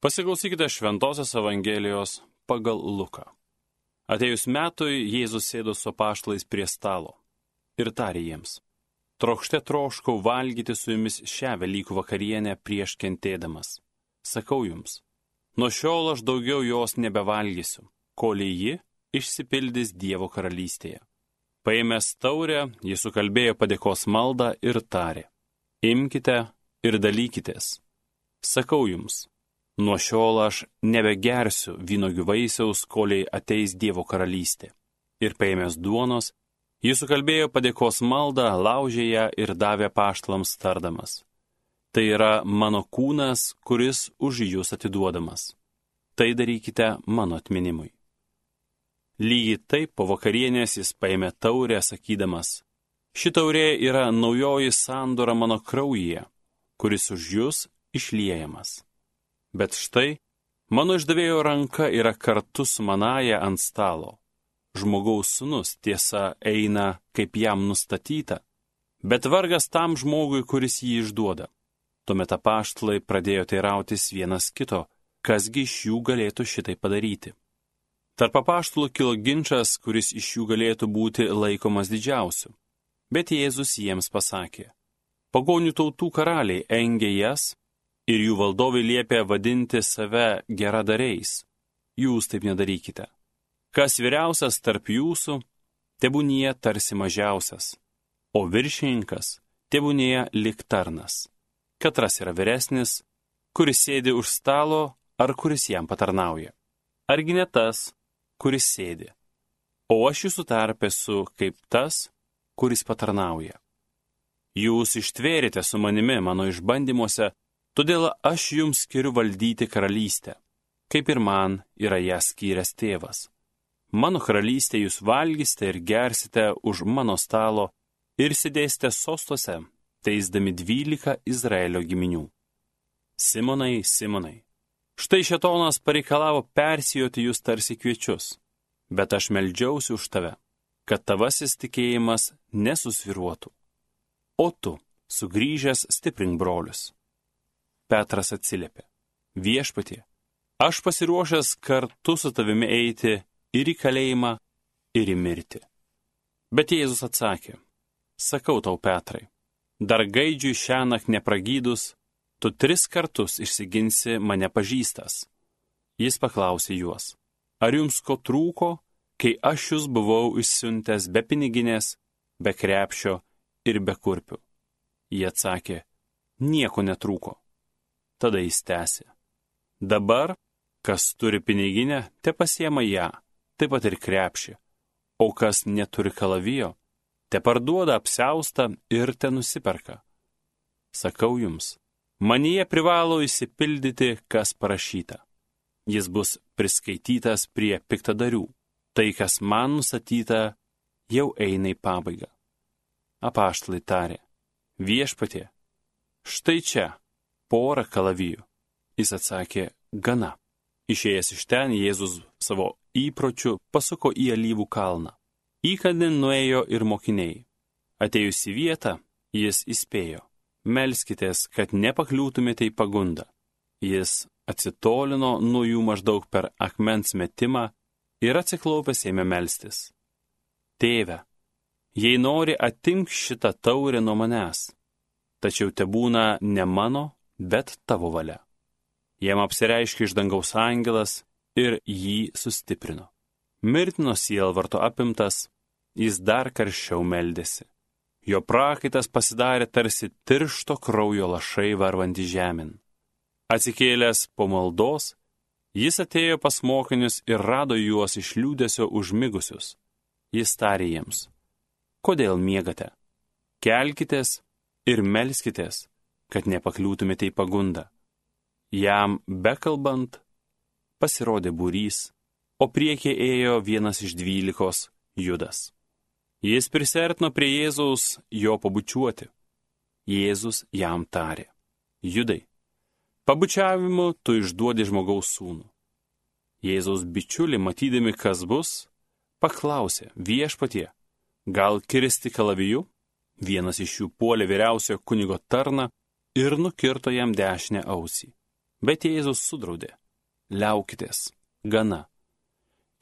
Pasiklausykite Šventojios Evangelijos pagal Luką. Atėjus metui Jėzus sėdo su paštlais prie stalo ir tarė jiems. Trokšte troškau valgyti su jumis šią Velykų vakarienę prieš kentėdamas. Sakau jums, nuo šiol aš daugiau jos nebevalgysiu, kol ji išsipildys Dievo karalystėje. Paėmęs taurę, jis sukalbėjo padėkos maldą ir tarė. Imkite ir dalykitės. Sakau jums, Nuo šiol aš nebegersiu vynogių vaisiaus, koliai ateis Dievo karalystė. Ir paėmęs duonos, jis sukalbėjo padėkos maldą, laužė ją ir davė paštlams tardamas. Tai yra mano kūnas, kuris už jūs atiduodamas. Tai darykite mano atminimui. Lygiai taip po vakarienės jis paėmė taurę, sakydamas, ši taurė yra naujoji sandora mano kraujyje, kuris už jūs išliejamas. Bet štai, mano išdavėjo ranka yra kartu su manaja ant stalo. Žmogaus sunus tiesa eina, kaip jam nustatyta, bet vargas tam žmogui, kuris jį išduoda. Tuomet apaštlai pradėjo teirautis vienas kito, kasgi iš jų galėtų šitai padaryti. Tarp apaštlų kilo ginčas, kuris iš jų galėtų būti laikomas didžiausiu. Bet Jėzus jiems pasakė, pagonių tautų karaliai engė jas, ir jų valdovai liepė vadinti save geradariais. Jūs taip nedarykite. Kas vyriausias tarp jūsų, tebūnie tarsi mažiausias, o viršininkas tebūnie lik tarnas. Katras yra vyresnis, kuris sėdi už stalo ar kuris jam patarnauja. Argi ne tas, kuris sėdi. O aš jūsų tarp esu kaip tas, kuris patarnauja. Jūs ištvėrite su manimi mano išbandymuose, Todėl aš jums skiriu valdyti karalystę, kaip ir man yra ją skyręs tėvas. Mano karalystė jūs valgysite ir gersite už mano stalo ir sėdėsite sostuose, teisdami dvylika Izraelio giminių. Simonai, Simonai, štai šetonas pareikalavo persijoti jūs tarsi kviečius, bet aš meldžiausi už tave, kad tavasis tikėjimas nesusviruotų. O tu, sugrįžęs, stiprink brolius. Petras atsiliepė. Viešpatie, aš pasiruošęs kartu su tavimi eiti ir į kalėjimą, ir į mirtį. Bet Jėzus atsakė, sakau tau Petrai, dar gaidžiui šią naktį nepragydus, tu tris kartus išsiginsi mane pažįstas. Jis paklausė juos, ar jums ko trūko, kai aš jūs buvau išsiuntęs be piniginės, be krepšio ir be kurpių? Jie atsakė, nieko netrūko. Tada jis tęsė. Dabar, kas turi piniginę, te pasiema ją, taip pat ir krepšį, o kas neturi kalavijo, te parduoda apseustą ir te nusiperka. Sakau jums, manyje privalo įsipildyti, kas parašyta. Jis bus priskaitytas prie piktadarių. Tai, kas man nustatyta, jau eina į pabaigą. Apaštlai tarė, viešpatie, štai čia porą kalavijų. Jis atsakė, gana. Išėjęs iš ten, Jėzus savo įpročiu pasuko į alyvų kalną. Įkandin nuėjo ir mokiniai. Atėjus į vietą, jis įspėjo, melskitės, kad nepakliūtumėte į pagundą. Jis atsitolino nuo jų maždaug per akmens metimą ir atsiklaupęs ėmė melstis. Tėve, jei nori atimk šitą taurę nuo manęs, tačiau te būna ne mano, bet tavo valia. Jam apsireiškė iš dangaus angelas ir jį sustiprino. Mirtino sielvarto apimtas, jis dar karščiau meldėsi. Jo prakaitas pasidarė tarsi tiršto kraujo lašai varvanti žemyn. Atsikėlęs po maldos, jis atėjo pas mokinius ir rado juos iš liūdėsio užmigusius. Jis tarė jiems, kodėl miegate? Kelkitės ir melskitės, kad nepakliūtumėte į pagundą. Jam bekalbant pasirodė būrys, o priekyje ėjo vienas iš dvylikos judas. Jis prisertino prie Jėzaus jo pabučiuoti. Jėzus jam tarė, judai, pabučiavimu tu išduodi žmogaus sūnų. Jėzaus bičiuliai, matydami, kas bus, paklausė viešpatie, gal kirsti kalaviju? Vienas iš jų puolė vyriausiojo kunigo tarną ir nukirto jam dešinę ausį. Bet Jėzus sudraudė. Liaukitės, gana.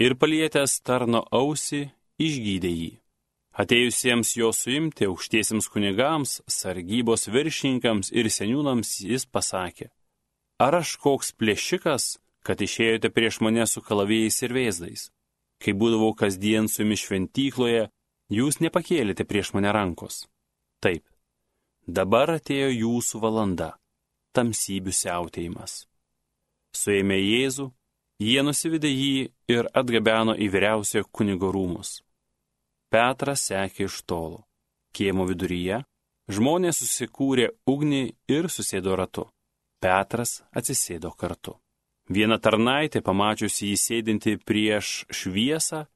Ir palietęs tarno ausį, išgydė jį. Atėjusiems jo suimti aukštiesiems kunigams, sargybos viršininkams ir seniūnams jis pasakė, ar aš koks plėšikas, kad išėjote prieš mane su kalavėjais ir vėzdais? Kai būdavau kasdien su jumis šventykloje, jūs nepakėlėte prieš mane rankos. Taip, dabar atėjo jūsų valanda - tamsybių siautėjimas. Suėmė Jėzų, jie nusividė jį ir atgabeno į vyriausiojo kunigo rūmus. Petras sekė iš tolo. Kiemo viduryje žmonės susikūrė ugnį ir susėdo ratu. Petras atsisėdo kartu. Viena tarnaitė, pamačiusi jį sėdinti prieš šviesą,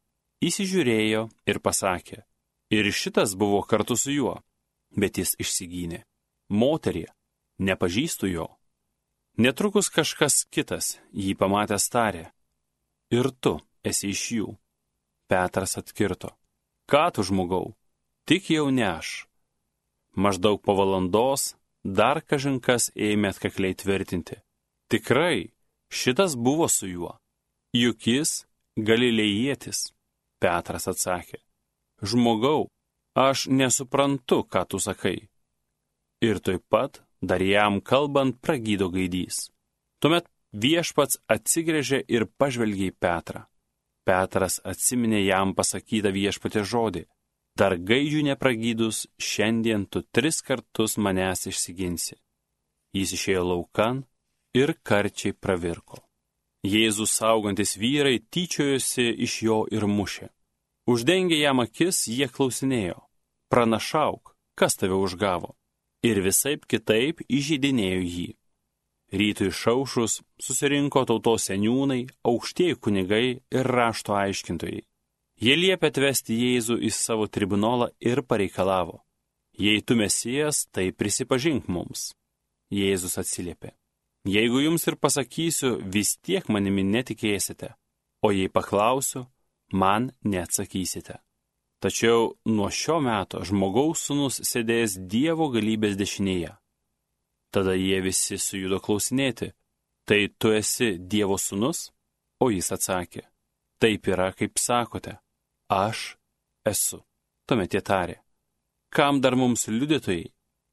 įsižiūrėjo ir pasakė, ir šitas buvo kartu su juo, bet jis išsigynė. Moterie, nepažįstu jo. Netrukus kažkas kitas jį pamatęs tarė, ir tu esi iš jų. Petras atkirto, ką tu žmogau, tik jau ne aš. Maždaug po valandos dar kažinkas ėmė atkakliai tvirtinti. Tikrai, šitas buvo su juo. Juk jis galilėjietis. Petras atsakė, žmogau, aš nesuprantu, ką tu sakai. Ir taip pat, dar jam kalbant, pragydo gaidys. Tuomet viešpats atsigrėžė ir pažvelgė į Petrą. Petras atsiminė jam pasakytą viešpatė žodį. Dar gaidžių nepragydus, šiandien tu tris kartus manęs išsiginsi. Jis išėjo laukan ir karčiai pravirko. Jėzus saugantis vyrai tyčiojosi iš jo ir mušė. Uždengė jam akis, jie klausinėjo, pranašauk, kas tave užgavo, ir visaip kitaip įžeidinėjo jį. Rytui išaušus susirinko tautos seniūnai, aukštieji kunigai ir rašto aiškintojai. Jie liepė atvesti Jėzų į savo tribunolą ir pareikalavo. Jei tu mesijas, tai prisipažink mums. Jėzus atsiliepė. Jeigu jums ir pasakysiu, vis tiek manimi netikėsite, o jei paklausiu, man neatsakysite. Tačiau nuo šio meto žmogaus sunus sėdės Dievo galybės dešinėje. Tada jie visi sujudo klausinėti, tai tu esi Dievo sunus? O jis atsakė, taip yra, kaip sakote, aš esu. Tuomet jie tarė, kam dar mums liudytojai,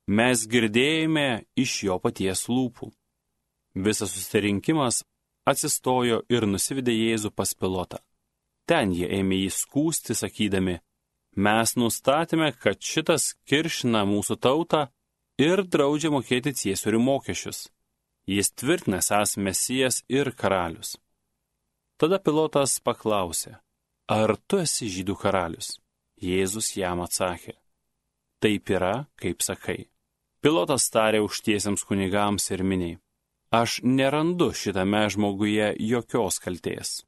mes girdėjome iš jo paties lūpų. Visas susirinkimas atsistojo ir nusivedė Jėzų pas pilotą. Ten jie ėmė jį skūsti, sakydami, mes nustatėme, kad šitas kiršina mūsų tautą ir draudžia mokėti ciesorių mokesčius. Jis tvirtina esas mesijas ir karalius. Tada pilotas paklausė, ar tu esi žydų karalius? Jėzus jam atsakė, taip yra, kaip sakai. Pilotas tarė užtiesiams kunigams ir miniai, Aš nerandu šitame žmoguje jokios kalties.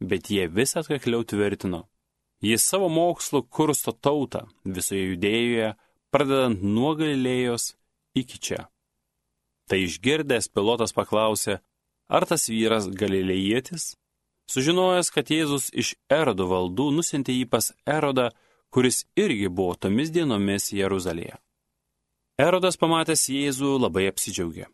Bet jie vis atkakliau tvirtino. Jis savo mokslu kursto tautą visoje judėjoje, pradedant nuo Galilėjos iki čia. Tai išgirdęs pilotas paklausė, ar tas vyras galilėjietis? Sužinojęs, kad Jėzus iš Erodo valdų nusintė jį pas Erodą, kuris irgi buvo tomis dienomis Jeruzalėje. Erodas pamatęs Jėzų labai apsidžiaugė.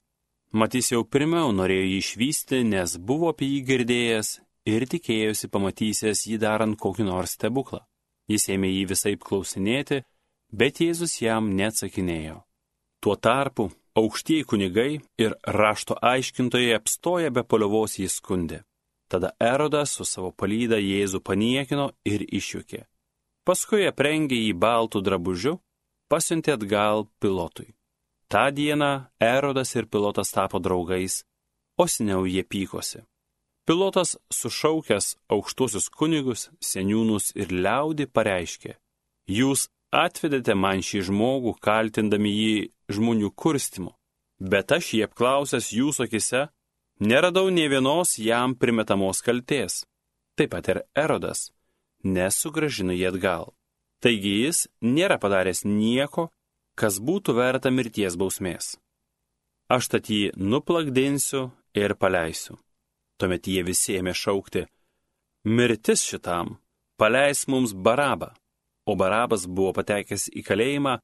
Matys jau pirmiau norėjo jį išvysti, nes buvo apie jį girdėjęs ir tikėjosi pamatysęs jį darant kokį nors stebuklą. Jis ėmė jį visai klausinėti, bet Jėzus jam neatsakinėjo. Tuo tarpu aukštieji kunigai ir rašto aiškintojai apstoja be poliovos jį skundė. Tada Erodas su savo palyda Jėzų paniekino ir išjukė. Paskui aprengė jį baltų drabužiu, pasiuntė atgal pilotui. Ta diena Erodas ir pilotas tapo draugais, o seniau jie pykosi. Pilotas sušaukęs aukštuosius kunigus, seniūnus ir liaudį pareiškė, jūs atvedėte man šį žmogų, kaltindami jį žmonių kurstimu, bet aš jį apklausęs jūsų akise, neradau nie vienos jam primetamos kalties. Taip pat ir Erodas nesugražino jį atgal. Taigi jis nėra padaręs nieko, kas būtų verta mirties bausmės. Aš tad jį nuplakdinsiu ir paleisiu. Tuomet jie visi ėmė šaukti, mirtis šitam, paleis mums barabą, o barabas buvo patekęs į kalėjimą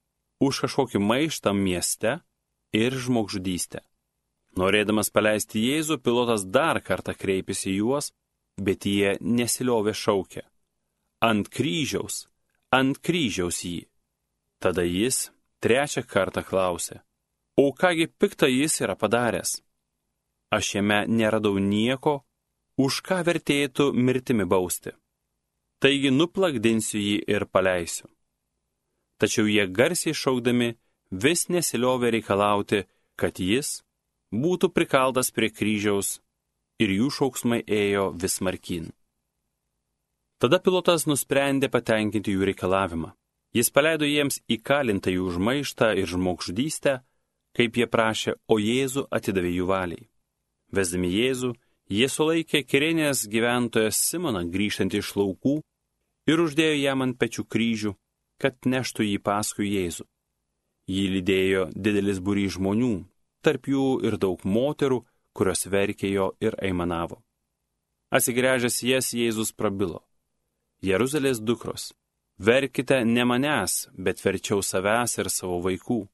už kažkokį maištą mieste ir žmogžudystę. Norėdamas paleisti Jėzų, pilotas dar kartą kreipėsi juos, bet jie nesiliovė šaukę. Ant kryžiaus, ant kryžiaus jį. Tada jis trečią kartą klausė, o kągi piktą jis yra padaręs? Aš jame neradau nieko, už ką vertėtų mirtimi bausti. Taigi nuplakdinsiu jį ir paleisiu. Tačiau jie garsiai šaukdami vis nesiliovė reikalauti, kad jis būtų prikaltas prie kryžiaus ir jų šauksmai ėjo vis markin. Tada pilotas nusprendė patenkinti jų reikalavimą. Jis paleido jiems įkalintą jų užmaištą ir žmogžudystę, kaip jie prašė, o Jėzų atidavė jų valiai. Vesdami Jėzų, jie sulaikė Kirenės gyventoją Simoną grįžtantį iš laukų ir uždėjo jam ant pečių kryžių, kad neštų jį paskui Jėzų. Jį lydėjo didelis būry žmonių, tarp jų ir daug moterų, kurios verkė jo ir aimanavo. Atsigręžęs jas Jėzus prabilo. Jeruzalės dukros, verkite ne manęs, bet verčiau savęs ir savo vaikų.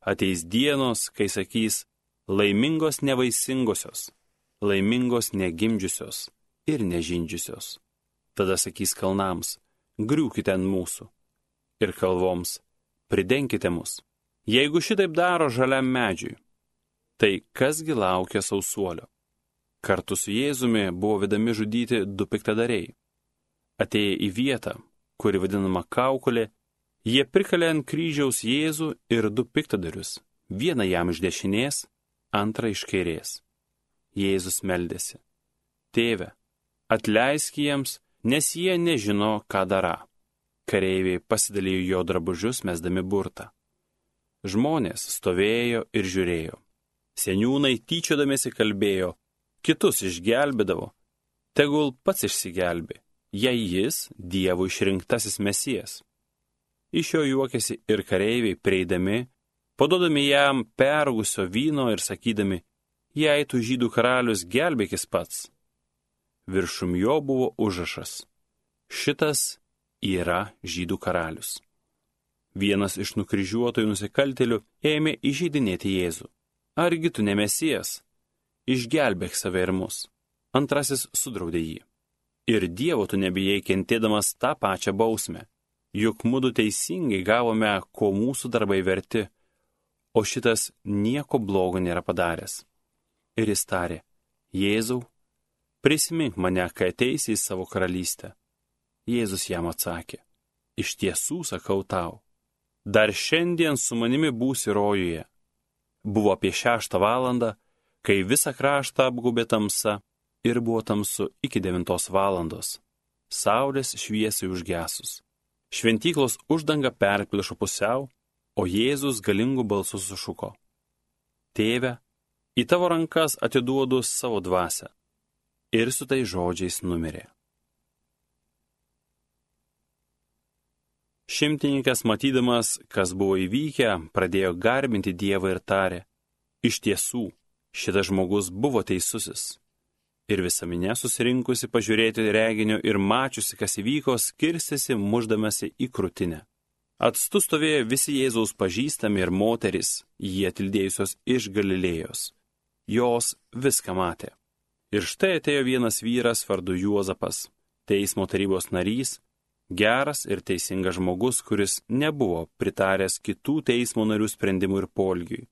Ateis dienos, kai sakys, laimingos nevaisingosios, laimingos negimdžiusios ir nežindžiusios. Tada sakys kalnams, griūkite ant mūsų. Ir kalvoms, pridenkite mus. Jeigu šitaip daro žaliam medžiui, tai kasgi laukia sausuolio? Kartu su Jėzumi buvo vedami žudyti du piktadariai. Atėję į vietą, kuri vadinama kaukolė, jie prikalė ant kryžiaus Jėzų ir du piktadarius, vieną jam iš dešinės, antrą iš kairės. Jėzus meldėsi. Tėve, atleisk jiems, nes jie nežino, ką dara. Kareiviai pasidalijo jo drabužius, mesdami burtą. Žmonės stovėjo ir žiūrėjo. Seniūnai tyčiodamėsi kalbėjo, kitus išgelbėdavo. Tegul pats išsigelbė, jei jis Dievo išrinktasis mesijas. Iš jo juokėsi ir kareiviai prieidami, padodami jam pergusio vyno ir sakydami, jei tu žydų karalius gelbėkis pats. Viršum jo buvo užrašas. Šitas yra žydų karalius. Vienas iš nukryžiuotojų nusikaltelių ėmė įžeidinėti Jėzų. Argi tu nemesijas? Išgelbėk save ir mus. Antrasis sudraudė jį. Ir Dievo tu nebijai kentėdamas tą pačią bausmę. Juk mūdu teisingai gavome, ko mūsų darbai verti, o šitas nieko blogo nėra padaręs. Ir jis tarė, Jėzau, prisimink mane, kai ateisi į savo karalystę. Jėzus jam atsakė, iš tiesų sakau tau dar šiandien su manimi būsi rojuje. Buvo apie šeštą valandą, kai visą kraštą apgubė tamsa ir buvo tamsu iki devintos valandos. Saulės šviesiai užgesus. Šventyklos uždanga perpilšo pusiau, o Jėzus galingų balsų sušuko. Tėve, į tavo rankas atiduodu savo dvasę. Ir su tai žodžiais numirė. Šimtininkas, matydamas, kas buvo įvykę, pradėjo garbinti Dievą ir tarė, iš tiesų, šitas žmogus buvo teisusis. Ir visa minė susirinkusi pažiūrėti reginio ir mačiusi, kas įvyko, skirstėsi muždamasi į krūtinę. Atstu stovėjo visi Jėzaus pažįstami ir moteris, jie atildėjusios iš Galilėjos. Jos viską matė. Ir štai atėjo vienas vyras vardu Juozapas, teismo tarybos narys, geras ir teisingas žmogus, kuris nebuvo pritaręs kitų teismo narių sprendimų ir polgiui.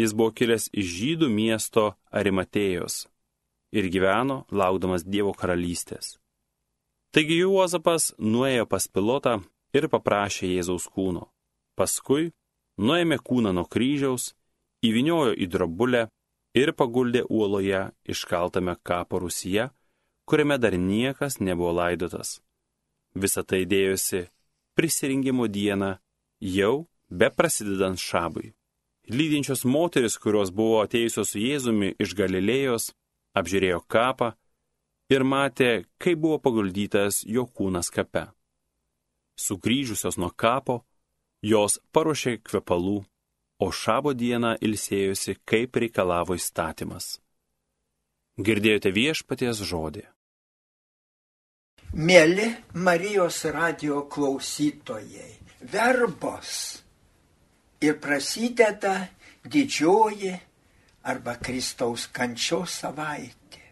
Jis buvo kilęs iš žydų miesto Arimatėjos ir gyveno laukdamas Dievo karalystės. Taigi Juozapas nuėjo pas pilotą ir paprašė Jėzaus kūno. Paskui nuėmė kūną nuo kryžiaus, įviniojo į drobulę ir paguldė uoloje iškaltame kapo rusyje, kuriame dar niekas nebuvo laidotas. Visą tai dėjosi prisirinkimo dieną, jau be prasidedant šabui. Lydinčios moteris, kurios buvo atėjusios su Jėzumi iš Galilėjos, apžiūrėjo kapą ir matė, kaip buvo paguldytas jo kūnas kape. Sugryžusios nuo kapo, jos paruošė kvepalų, o šabo dieną ilsėjosi, kaip reikalavo įstatymas. Girdėjote viešpaties žodį. Mėly Marijos radio klausytojai, verbos ir prasideda didžioji arba Kristaus kančios savaitė.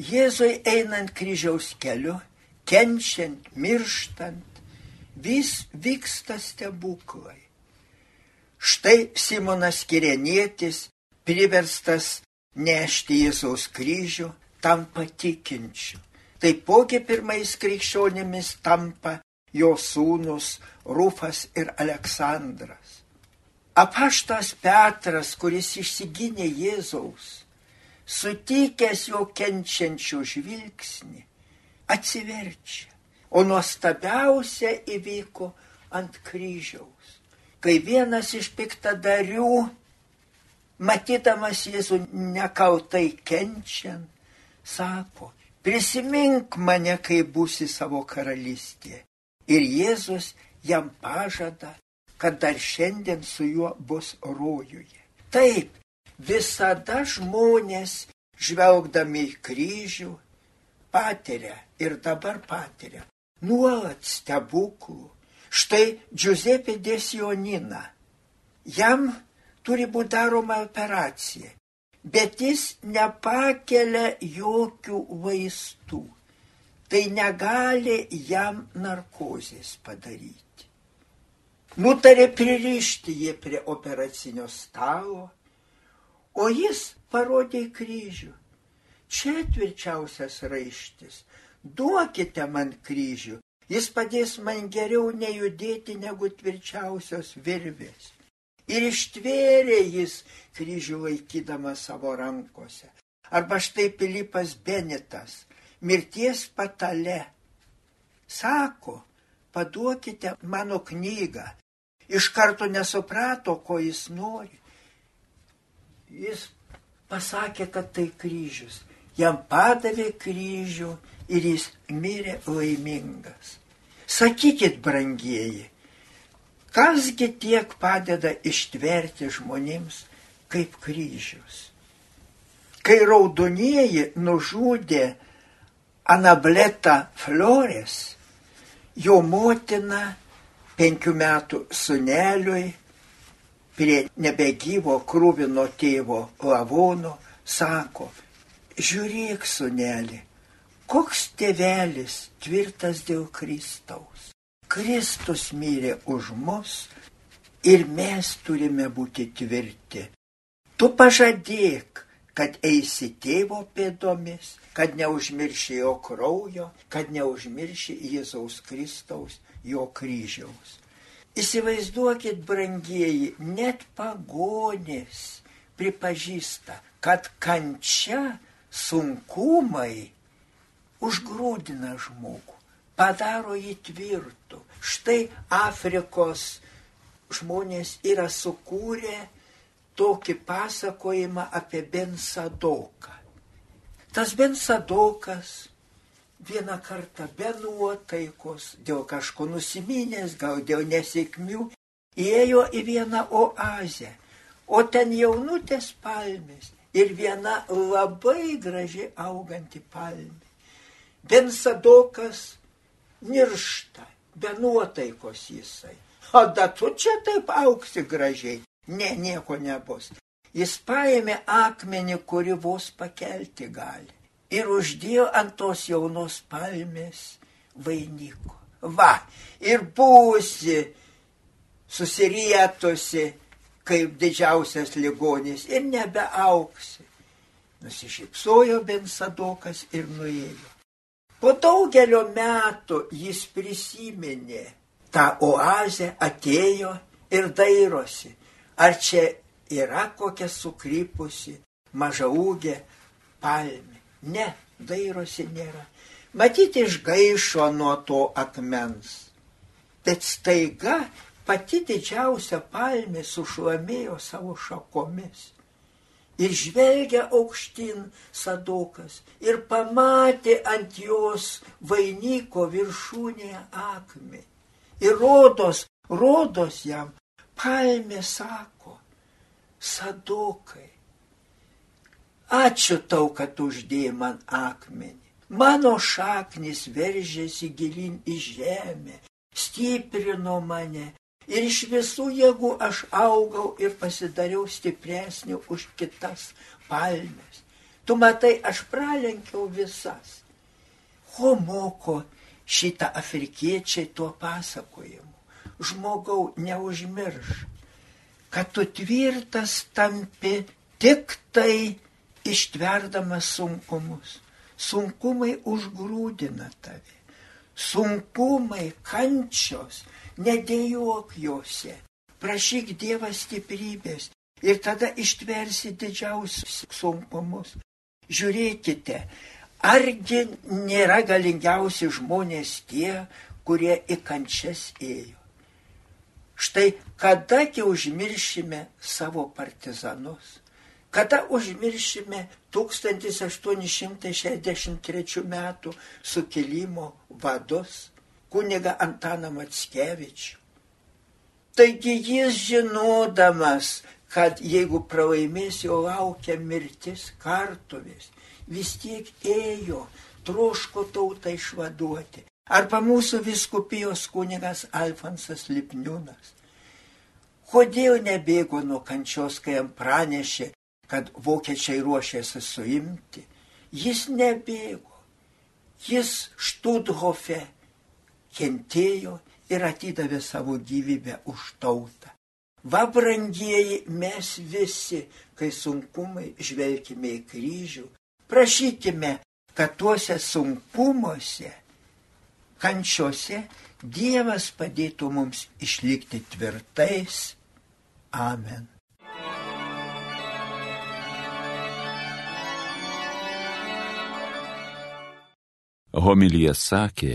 Jėzui einant kryžiaus keliu, kenčiant, mirštant, vis vyksta stebuklai. Štai Simonas Kirenietis, priverstas nešti Jėzaus kryžių, tampa tikinčiu. Taipogi pirmais krikščionimis tampa jo sūnus Rufas ir Aleksandras. Apaštas Petras, kuris išsigynė Jėzaus, sutikęs jo kenčiančio žvilgsnį, atsiverčia, o nuostabiausia įvyko ant kryžiaus, kai vienas iš piktadarių, matydamas Jėzų nekautai kenčiant, sako, prisimink mane, kai būsi savo karalystėje. Ir Jėzus jam pažada, kad dar šiandien su juo bus rojuje. Taip, visada žmonės, žvelgdami į kryžių, patiria ir dabar patiria nuolat stebuklų. Štai Giuseppe Desionina. Jam turi būti daroma operacija, bet jis nepakelia jokių vaistų. Tai negali jam narkozės padaryti. Nutarė pririšti jį prie operacinio stalo O jis parodė kryžių. Čia tvirčiausias raištis. Duokite man kryžių. Jis padės man geriau nejudėti negu tvirčiausios virvės. Ir ištvėrė jis kryžių laikydama savo rankose. Arba štai Pilypas Benitas, mirties patale. Sako, paduokite mano knygą. Iš karto nesuprato, ko jis nori jis pasakė, kad tai kryžius. Jam padavė kryžių ir jis mirė laimingas. Sakykit, brangieji, kasgi tiek padeda ištverti žmonėms kaip kryžius. Kai raudonieji nužudė Anabletą Flores, jo motina penkių metų suneliui prie nebegyvo krūvino tėvo lavono, sako, žiūrėk, suneli, koks tėvelis tvirtas dėl Kristaus. Kristus mirė už mus ir mes turime būti tvirti. Tu pažadėk, kad eisi tėvo pėdomis, kad neužmirši jo kraujo, kad neužmirši Jėzaus Kristaus, jo kryžiaus. Įsivaizduokit, brangieji, net pagonės pripažįsta, kad kančia, sunkumai užgrūdina žmogų, padaro jį tvirtų. Štai Afrikos žmonės yra sukūrę tokį pasakojimą apie Bensadoką. Tas Bensadokas vieną kartą be nuotaikos, dėl kažko nusiminęs, gal dėl nesėkmių, įėjo į vieną oazę, o ten jaunutės palmės ir viena labai graži auganti palmė. Bensadokas niršta, be nuotaikos jisai. O da tu čia taip auksi gražiai. Ne, nieko nebus. Jis paėmė akmenį, kurį vos pakelti gali ir uždėjo ant tos jaunos palmės vainiko. Va, ir būsi susirietusi kaip didžiausias ligonis ir nebeauksi. Nusišypsojo Bensadokas ir nuėjo. Po daugelio metų jis prisiminė tą oazę, atėjo ir dairosi, ar čia yra kokia sukrypusi mažaūgė palmė. Ne, dairosi nėra. Matyti išgaišo nuo to akmens. Bet staiga pati didžiausia palmė sušlamėjo savo šakomis. Ir žvelgia aukštyn sadokas ir pamatė ant jos vainiko viršūnėje akmenį. Ir rodos, rodos jam, palmė sako, sadokai, Ačiū tau, kad uždėjai man akmenį. Mano šaknis veržėsi gilin į žemę, stiprino mane Ir iš visų jėgų aš augau ir pasidariau stipresniu už kitas palmes. Tu matai, aš pralenkiau visas. Ko moko šitą afrikiečiai tuo pasakojimu? Žmogau, neužmirš, kad tu tvirtas tampi tik tai ištverdamas sunkumus. Sunkumai užgrūdina tave. Sunkumai, kančios, nedėjok juose. Prašyk Dievą stiprybės ir tada ištversi didžiausius sunkumus. Žiūrėkite, argi nėra galingiausi žmonės tie, kurie į kančias ėjo. Štai kadagi užmiršime savo partizanus, kada užmiršime 1863 metų sukilimo vadus, kuniga Antaną Matskevičių. Taigi jis žinodamas, kad jeigu pralaimės jo laukia mirtis kartuvės, vis tiek ėjo, troško tautą išvaduoti. Arba mūsų viskupijos kunigas Alfonsas Lipniūnas. Kodėl nebėgo nuo kančios, kai jam pranešė, kad vokiečiai ruošėsi suimti? Jis nebėgo. Jis Štuthofe kentėjo ir atidavė savo gyvybę už tautą. Va, brangieji, mes visi, kai sunkumai, žvelgime į kryžių, prašykime, kad tuose sunkumuose, kančiose Dievas padėtų mums išlikti tvirtais. Amen. Homilyje sakė